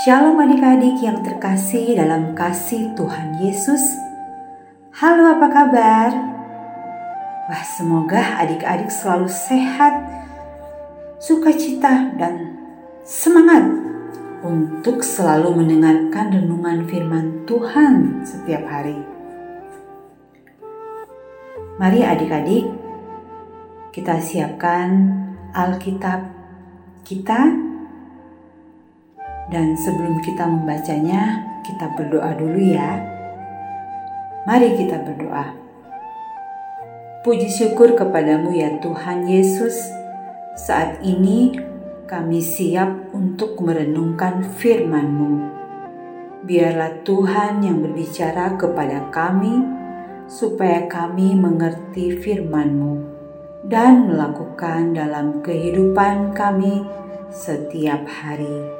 Shalom adik-adik yang terkasih dalam kasih Tuhan Yesus. Halo apa kabar? Wah semoga adik-adik selalu sehat, sukacita dan semangat untuk selalu mendengarkan renungan firman Tuhan setiap hari. Mari adik-adik kita siapkan Alkitab kita dan sebelum kita membacanya, kita berdoa dulu ya. Mari kita berdoa. Puji syukur kepadamu ya Tuhan Yesus. Saat ini kami siap untuk merenungkan firman-Mu. Biarlah Tuhan yang berbicara kepada kami, supaya kami mengerti firman-Mu dan melakukan dalam kehidupan kami setiap hari.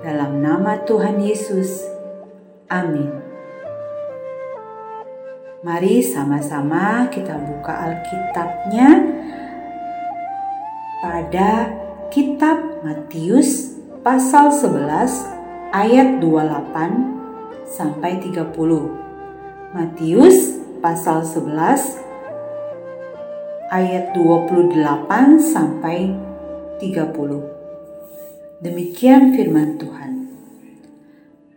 Dalam nama Tuhan Yesus, amin. Mari sama-sama kita buka Alkitabnya pada kitab Matius pasal 11 ayat 28 sampai 30. Matius pasal 11 ayat 28 sampai 30. Demikian firman Tuhan.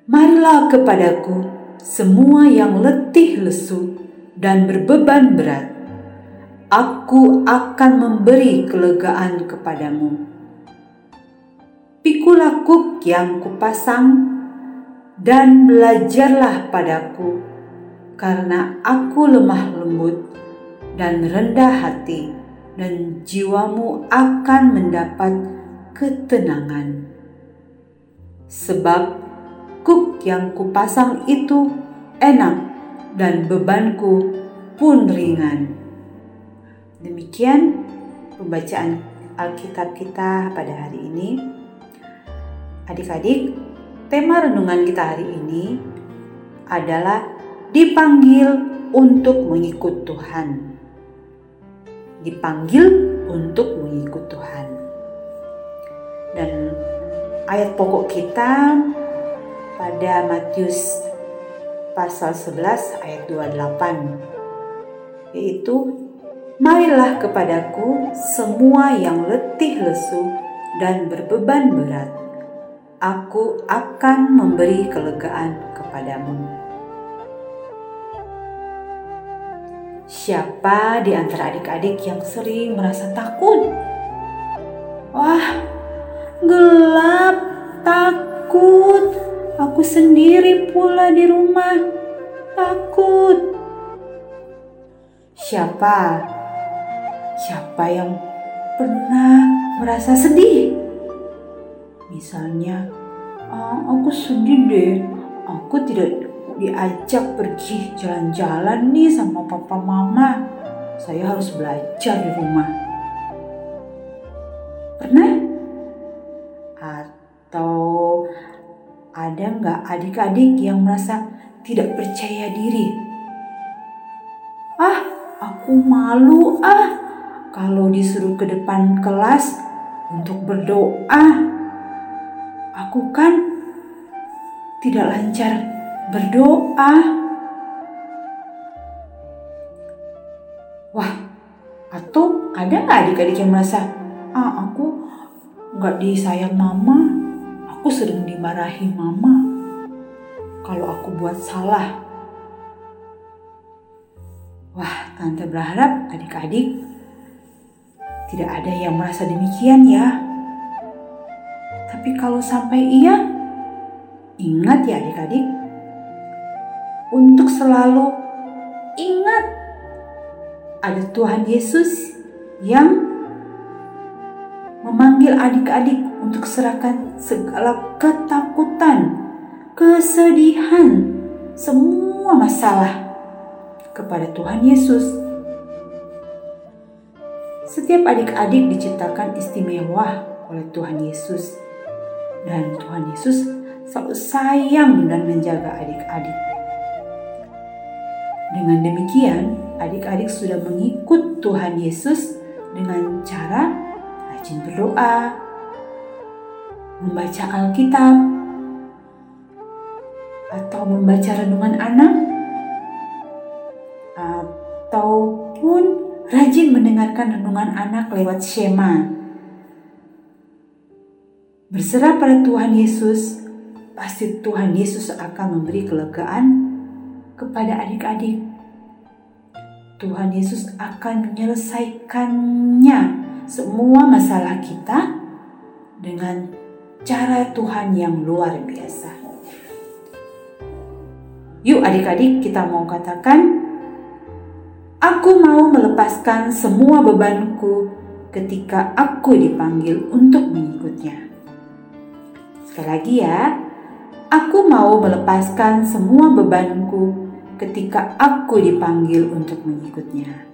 Marilah kepadaku semua yang letih lesu dan berbeban berat. Aku akan memberi kelegaan kepadamu. Pikulah kuk yang kupasang dan belajarlah padaku, karena aku lemah lembut dan rendah hati, dan jiwamu akan mendapat ketenangan. Sebab kuk yang kupasang itu enak dan bebanku pun ringan. Demikian pembacaan Alkitab kita pada hari ini. Adik-adik, tema renungan kita hari ini adalah dipanggil untuk mengikut Tuhan. Dipanggil untuk mengikut Tuhan. Dan ayat pokok kita pada Matius pasal 11 ayat 28 yaitu Marilah kepadaku semua yang letih lesu dan berbeban berat aku akan memberi kelegaan kepadamu Siapa di antara adik-adik yang sering merasa takut? Wah, gelap, takut. Aku sendiri pula di rumah, takut. Siapa? Siapa yang pernah merasa sedih? Misalnya, oh, aku sedih deh, aku tidak diajak pergi jalan-jalan nih sama papa mama. Saya harus belajar di rumah. Pernah? Nggak adik-adik yang merasa tidak percaya diri? Ah, aku malu ah kalau disuruh ke depan kelas untuk berdoa. Aku kan tidak lancar berdoa. Wah, atau ada nggak adik-adik yang merasa, ah aku nggak disayang mama, Aku sering dimarahi mama kalau aku buat salah. Wah, tante berharap adik-adik tidak ada yang merasa demikian ya. Tapi kalau sampai iya, ingat ya adik-adik, untuk selalu ingat ada Tuhan Yesus yang memanggil adik-adik untuk serahkan segala ketakutan, kesedihan, semua masalah kepada Tuhan Yesus. Setiap adik-adik diciptakan istimewa oleh Tuhan Yesus, dan Tuhan Yesus selalu sayang dan menjaga adik-adik. Dengan demikian, adik-adik sudah mengikut Tuhan Yesus dengan cara rajin berdoa, membaca Alkitab, atau membaca renungan anak, ataupun rajin mendengarkan renungan anak lewat Shema. Berserah pada Tuhan Yesus, pasti Tuhan Yesus akan memberi kelegaan kepada adik-adik. Tuhan Yesus akan menyelesaikannya semua masalah kita dengan cara Tuhan yang luar biasa. Yuk adik-adik kita mau katakan, Aku mau melepaskan semua bebanku ketika aku dipanggil untuk mengikutnya. Sekali lagi ya, aku mau melepaskan semua bebanku ketika aku dipanggil untuk mengikutnya.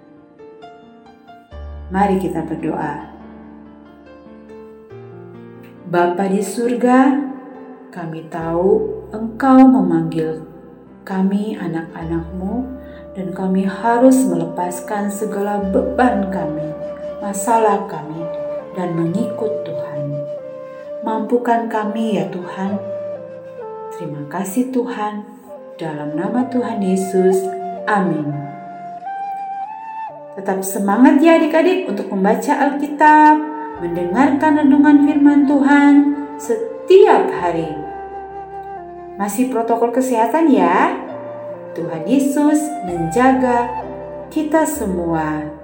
Mari kita berdoa. Bapa di surga, kami tahu Engkau memanggil kami anak-anakmu dan kami harus melepaskan segala beban kami, masalah kami, dan mengikut Tuhan. Mampukan kami ya Tuhan. Terima kasih Tuhan. Dalam nama Tuhan Yesus. Amin. Tetap semangat ya adik-adik untuk membaca Alkitab mendengarkan renungan firman Tuhan setiap hari. Masih protokol kesehatan ya. Tuhan Yesus menjaga kita semua.